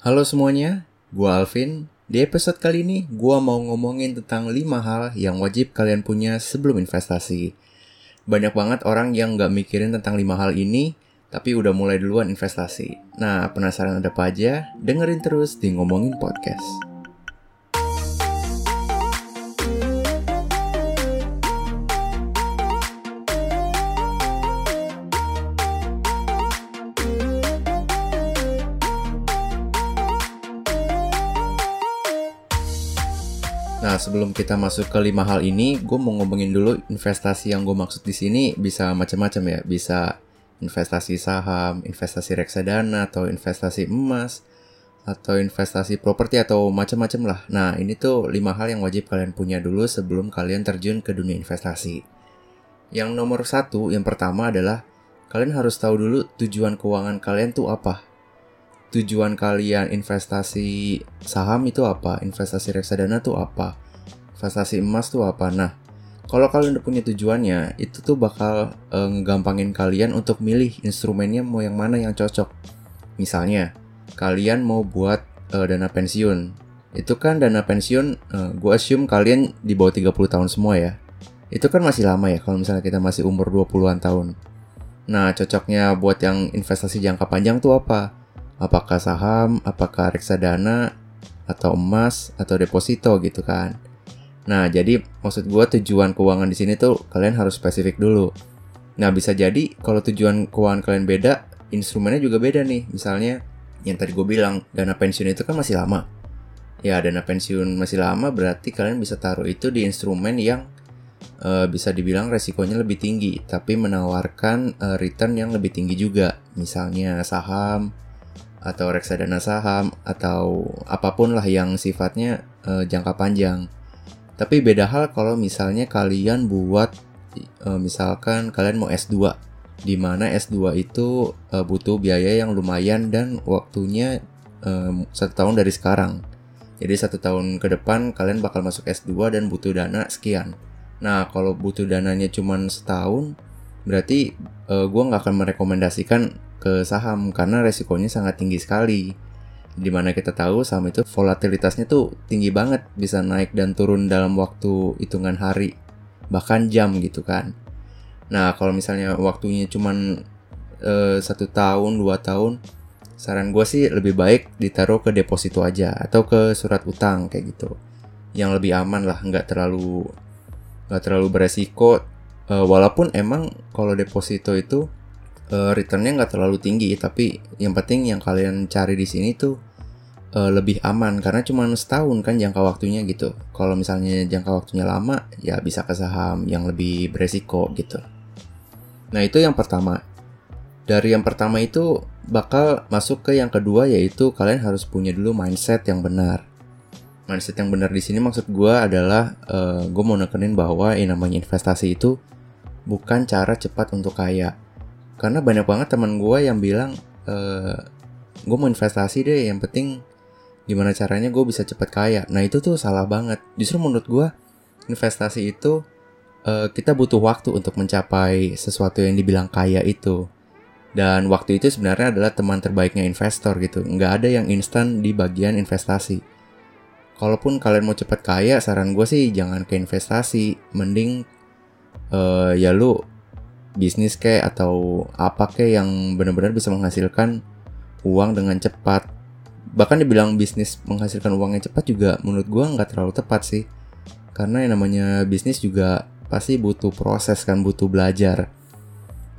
Halo semuanya, gua Alvin. Di episode kali ini, gua mau ngomongin tentang 5 hal yang wajib kalian punya sebelum investasi. Banyak banget orang yang nggak mikirin tentang 5 hal ini, tapi udah mulai duluan investasi. Nah, penasaran ada apa aja? Dengerin terus di Ngomongin Podcast. Sebelum kita masuk ke lima hal ini, gue mau ngomongin dulu investasi yang gue maksud di sini bisa macam-macam ya. Bisa investasi saham, investasi reksadana, atau investasi emas, atau investasi properti atau macam-macam lah. Nah, ini tuh lima hal yang wajib kalian punya dulu sebelum kalian terjun ke dunia investasi. Yang nomor satu, yang pertama adalah kalian harus tahu dulu tujuan keuangan kalian tuh apa tujuan kalian investasi saham itu apa, investasi reksadana tuh apa, investasi emas tuh apa. Nah, kalau kalian udah punya tujuannya, itu tuh bakal e, ngegampangin kalian untuk milih instrumennya mau yang mana yang cocok. Misalnya, kalian mau buat e, dana pensiun. Itu kan dana pensiun, e, gue assume kalian di bawah 30 tahun semua ya. Itu kan masih lama ya kalau misalnya kita masih umur 20-an tahun. Nah, cocoknya buat yang investasi jangka panjang tuh apa? apakah saham, apakah reksadana, atau emas, atau deposito gitu kan. Nah, jadi maksud gue tujuan keuangan di sini tuh kalian harus spesifik dulu. Nah, bisa jadi kalau tujuan keuangan kalian beda, instrumennya juga beda nih. Misalnya, yang tadi gue bilang, dana pensiun itu kan masih lama. Ya, dana pensiun masih lama berarti kalian bisa taruh itu di instrumen yang uh, bisa dibilang resikonya lebih tinggi, tapi menawarkan uh, return yang lebih tinggi juga. Misalnya saham, atau reksadana saham atau apa pun lah yang sifatnya uh, jangka panjang. Tapi beda hal kalau misalnya kalian buat uh, misalkan kalian mau S2 di mana S2 itu uh, butuh biaya yang lumayan dan waktunya um, satu tahun dari sekarang. Jadi satu tahun ke depan kalian bakal masuk S2 dan butuh dana sekian. Nah kalau butuh dananya cuma setahun, berarti gue nggak akan merekomendasikan ke saham karena resikonya sangat tinggi sekali. Di mana kita tahu saham itu volatilitasnya tuh tinggi banget, bisa naik dan turun dalam waktu hitungan hari, bahkan jam gitu kan. Nah kalau misalnya waktunya cuma uh, satu tahun, dua tahun, saran gue sih lebih baik ditaruh ke deposito aja atau ke surat utang kayak gitu, yang lebih aman lah, nggak terlalu nggak terlalu beresiko. Uh, walaupun emang kalau deposito itu uh, returnnya nggak terlalu tinggi tapi yang penting yang kalian cari di sini tuh uh, lebih aman. Karena cuma setahun kan jangka waktunya gitu. Kalau misalnya jangka waktunya lama ya bisa ke saham yang lebih beresiko gitu. Nah itu yang pertama. Dari yang pertama itu bakal masuk ke yang kedua yaitu kalian harus punya dulu mindset yang benar. Mindset yang benar di sini maksud gue adalah uh, eh, gue mau nekenin bahwa yang namanya investasi itu bukan cara cepat untuk kaya karena banyak banget teman gue yang bilang e, eh, gue mau investasi deh yang penting gimana caranya gue bisa cepat kaya. Nah itu tuh salah banget. Justru menurut gue investasi itu e, kita butuh waktu untuk mencapai sesuatu yang dibilang kaya itu. Dan waktu itu sebenarnya adalah teman terbaiknya investor gitu. Nggak ada yang instan di bagian investasi. Kalaupun kalian mau cepat kaya saran gue sih jangan ke investasi. Mending uh, ya lu bisnis kayak atau apa kayak yang benar-benar bisa menghasilkan uang dengan cepat. Bahkan dibilang bisnis menghasilkan uang yang cepat juga menurut gua nggak terlalu tepat sih. Karena yang namanya bisnis juga pasti butuh proses kan, butuh belajar.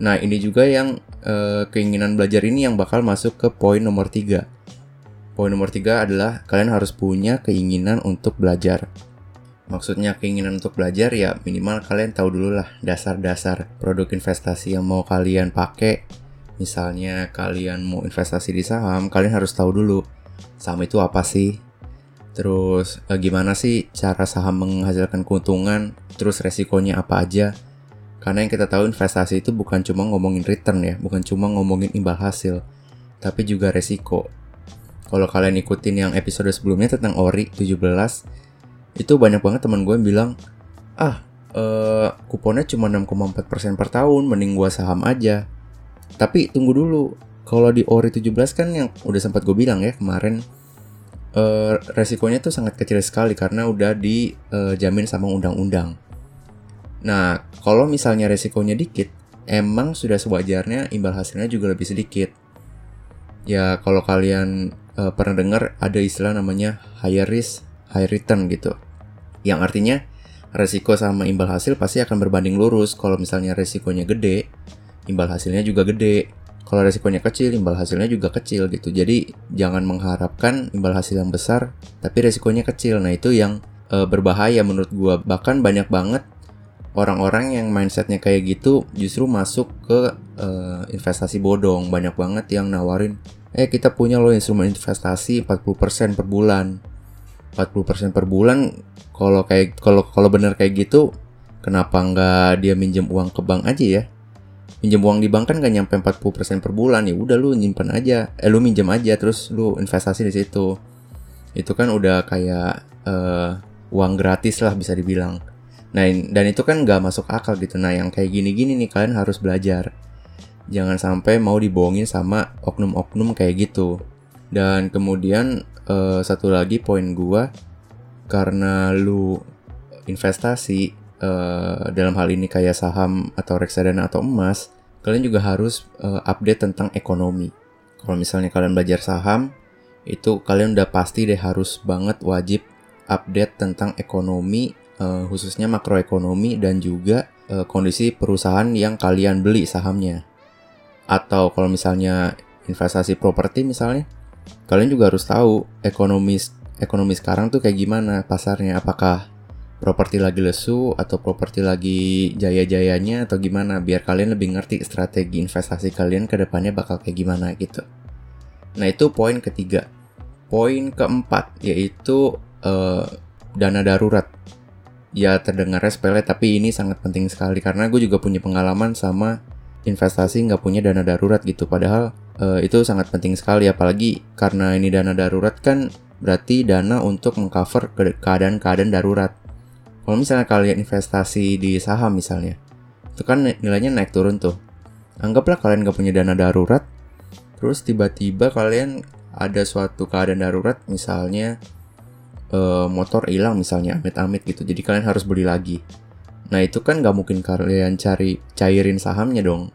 Nah ini juga yang e, keinginan belajar ini yang bakal masuk ke poin nomor tiga. Poin nomor tiga adalah kalian harus punya keinginan untuk belajar. Maksudnya keinginan untuk belajar ya minimal kalian tahu dulu lah dasar-dasar produk investasi yang mau kalian pakai. Misalnya kalian mau investasi di saham, kalian harus tahu dulu saham itu apa sih. Terus eh, gimana sih cara saham menghasilkan keuntungan, terus resikonya apa aja. Karena yang kita tahu investasi itu bukan cuma ngomongin return ya, bukan cuma ngomongin imbal hasil, tapi juga resiko. Kalau kalian ikutin yang episode sebelumnya tentang ORI 17, itu banyak banget teman gue yang bilang ah uh, kuponnya cuma 6,4% per tahun mending gue saham aja tapi tunggu dulu kalau di ORI 17 kan yang udah sempat gue bilang ya kemarin uh, resikonya tuh sangat kecil sekali karena udah dijamin sama undang-undang. Nah, kalau misalnya resikonya dikit, emang sudah sewajarnya imbal hasilnya juga lebih sedikit. Ya, kalau kalian uh, pernah dengar ada istilah namanya high risk, high return gitu. Yang artinya resiko sama imbal hasil pasti akan berbanding lurus. Kalau misalnya resikonya gede, imbal hasilnya juga gede. Kalau resikonya kecil, imbal hasilnya juga kecil gitu. Jadi jangan mengharapkan imbal hasil yang besar, tapi resikonya kecil. Nah itu yang uh, berbahaya menurut gua. Bahkan banyak banget orang-orang yang mindsetnya kayak gitu justru masuk ke uh, investasi bodong banyak banget yang nawarin eh kita punya loh instrumen investasi 40% per bulan 40% per bulan kalau kayak kalau kalau bener kayak gitu kenapa nggak dia minjem uang ke bank aja ya minjem uang di bank kan nggak nyampe 40% per bulan ya udah lu nyimpan aja eh lu minjem aja terus lu investasi di situ itu kan udah kayak uh, uang gratis lah bisa dibilang Nah, dan itu kan nggak masuk akal gitu. Nah, yang kayak gini-gini nih kalian harus belajar. Jangan sampai mau dibohongin sama oknum-oknum kayak gitu. Dan kemudian uh, satu lagi poin gua karena lu investasi uh, dalam hal ini kayak saham atau reksadana atau emas, kalian juga harus uh, update tentang ekonomi. Kalau misalnya kalian belajar saham, itu kalian udah pasti deh harus banget wajib update tentang ekonomi uh, khususnya makroekonomi dan juga uh, kondisi perusahaan yang kalian beli sahamnya. Atau kalau misalnya investasi properti misalnya, kalian juga harus tahu ekonomi ekonomi sekarang tuh kayak gimana pasarnya, apakah properti lagi lesu atau properti lagi jaya-jayanya atau gimana biar kalian lebih ngerti strategi investasi kalian ke depannya bakal kayak gimana gitu. Nah, itu poin ketiga. Poin keempat yaitu uh, dana darurat ya terdengarnya sepele tapi ini sangat penting sekali karena gue juga punya pengalaman sama investasi nggak punya dana darurat gitu padahal uh, itu sangat penting sekali apalagi karena ini dana darurat kan berarti dana untuk mengcover keadaan-keadaan darurat. Kalau misalnya kalian investasi di saham misalnya itu kan nilainya naik turun tuh. Anggaplah kalian nggak punya dana darurat terus tiba-tiba kalian ada suatu keadaan darurat misalnya uh, motor hilang misalnya amit-amit gitu jadi kalian harus beli lagi. Nah itu kan nggak mungkin kalian cari cairin sahamnya dong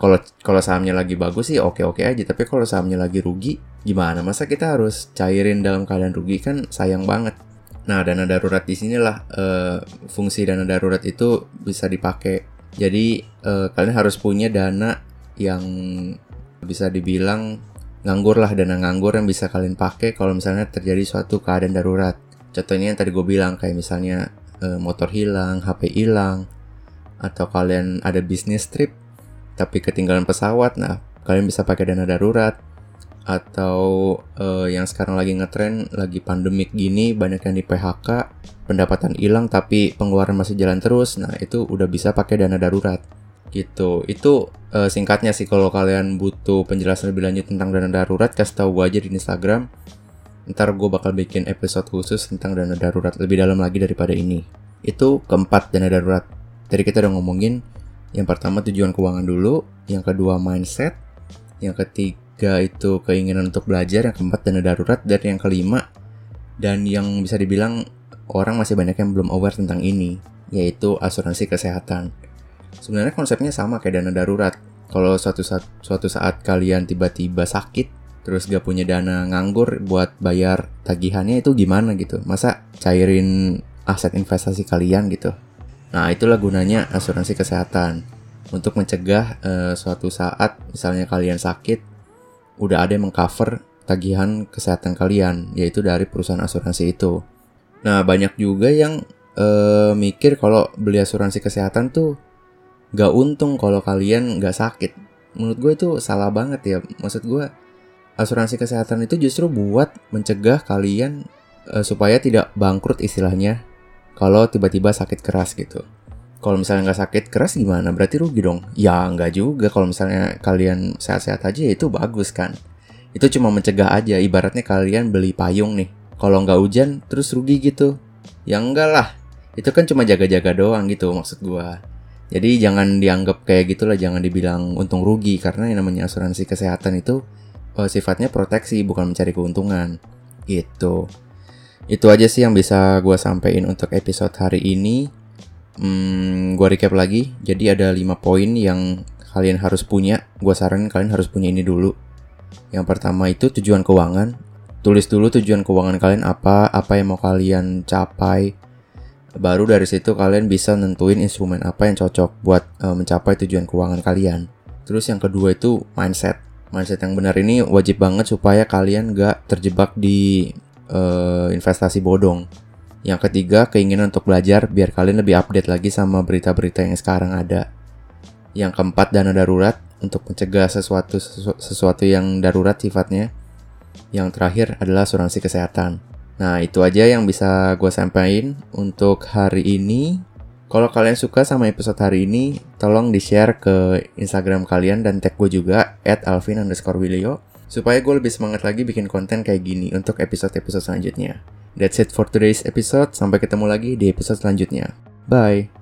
kalau kalau sahamnya lagi bagus sih oke oke aja tapi kalau sahamnya lagi rugi gimana? Masa kita harus cairin dalam keadaan rugi? Kan sayang banget. Nah dana darurat di sinilah uh, fungsi dana darurat itu bisa dipakai. Jadi uh, kalian harus punya dana yang bisa dibilang nganggur lah dana nganggur yang bisa kalian pakai kalau misalnya terjadi suatu keadaan darurat. Contohnya yang tadi gue bilang kayak misalnya e, motor hilang, HP hilang, atau kalian ada bisnis trip tapi ketinggalan pesawat, nah kalian bisa pakai dana darurat. Atau e, yang sekarang lagi ngetren, lagi pandemik gini, banyak yang di PHK, pendapatan hilang tapi pengeluaran masih jalan terus, nah itu udah bisa pakai dana darurat. Gitu. Itu uh, singkatnya sih kalau kalian butuh penjelasan lebih lanjut tentang dana darurat kasih tahu gue aja di Instagram. Ntar gue bakal bikin episode khusus tentang dana darurat lebih dalam lagi daripada ini. Itu keempat dana darurat. Tadi kita udah ngomongin yang pertama tujuan keuangan dulu yang kedua mindset yang ketiga itu keinginan untuk belajar yang keempat dana darurat dan yang kelima dan yang bisa dibilang orang masih banyak yang belum aware tentang ini yaitu asuransi kesehatan Sebenarnya konsepnya sama kayak dana darurat. Kalau suatu saat, suatu saat kalian tiba-tiba sakit, terus gak punya dana nganggur buat bayar tagihannya itu gimana gitu? Masa cairin aset investasi kalian gitu? Nah itulah gunanya asuransi kesehatan untuk mencegah uh, suatu saat misalnya kalian sakit, udah ada yang mengcover tagihan kesehatan kalian, yaitu dari perusahaan asuransi itu. Nah banyak juga yang uh, mikir kalau beli asuransi kesehatan tuh gak untung kalau kalian gak sakit. Menurut gue itu salah banget ya. Maksud gue asuransi kesehatan itu justru buat mencegah kalian uh, supaya tidak bangkrut istilahnya kalau tiba-tiba sakit keras gitu. Kalau misalnya nggak sakit keras gimana? Berarti rugi dong? Ya nggak juga. Kalau misalnya kalian sehat-sehat aja ya itu bagus kan. Itu cuma mencegah aja. Ibaratnya kalian beli payung nih. Kalau nggak hujan terus rugi gitu. Ya enggak lah. Itu kan cuma jaga-jaga doang gitu maksud gue. Jadi jangan dianggap kayak gitulah, jangan dibilang untung rugi karena yang namanya asuransi kesehatan itu uh, sifatnya proteksi bukan mencari keuntungan. Gitu. Itu aja sih yang bisa gue sampaikan untuk episode hari ini. Hmm, gue recap lagi. Jadi ada 5 poin yang kalian harus punya. Gue saranin kalian harus punya ini dulu. Yang pertama itu tujuan keuangan. Tulis dulu tujuan keuangan kalian apa, apa yang mau kalian capai Baru dari situ kalian bisa nentuin instrumen apa yang cocok buat uh, mencapai tujuan keuangan kalian. Terus yang kedua itu mindset. Mindset yang benar ini wajib banget supaya kalian gak terjebak di uh, investasi bodong. Yang ketiga, keinginan untuk belajar biar kalian lebih update lagi sama berita-berita yang sekarang ada. Yang keempat, dana darurat untuk mencegah sesuatu sesuatu yang darurat sifatnya. Yang terakhir adalah asuransi kesehatan. Nah, itu aja yang bisa gue sampaikan untuk hari ini. Kalau kalian suka sama episode hari ini, tolong di-share ke Instagram kalian dan tag gue juga, at alvin underscore supaya gue lebih semangat lagi bikin konten kayak gini untuk episode-episode selanjutnya. That's it for today's episode, sampai ketemu lagi di episode selanjutnya. Bye!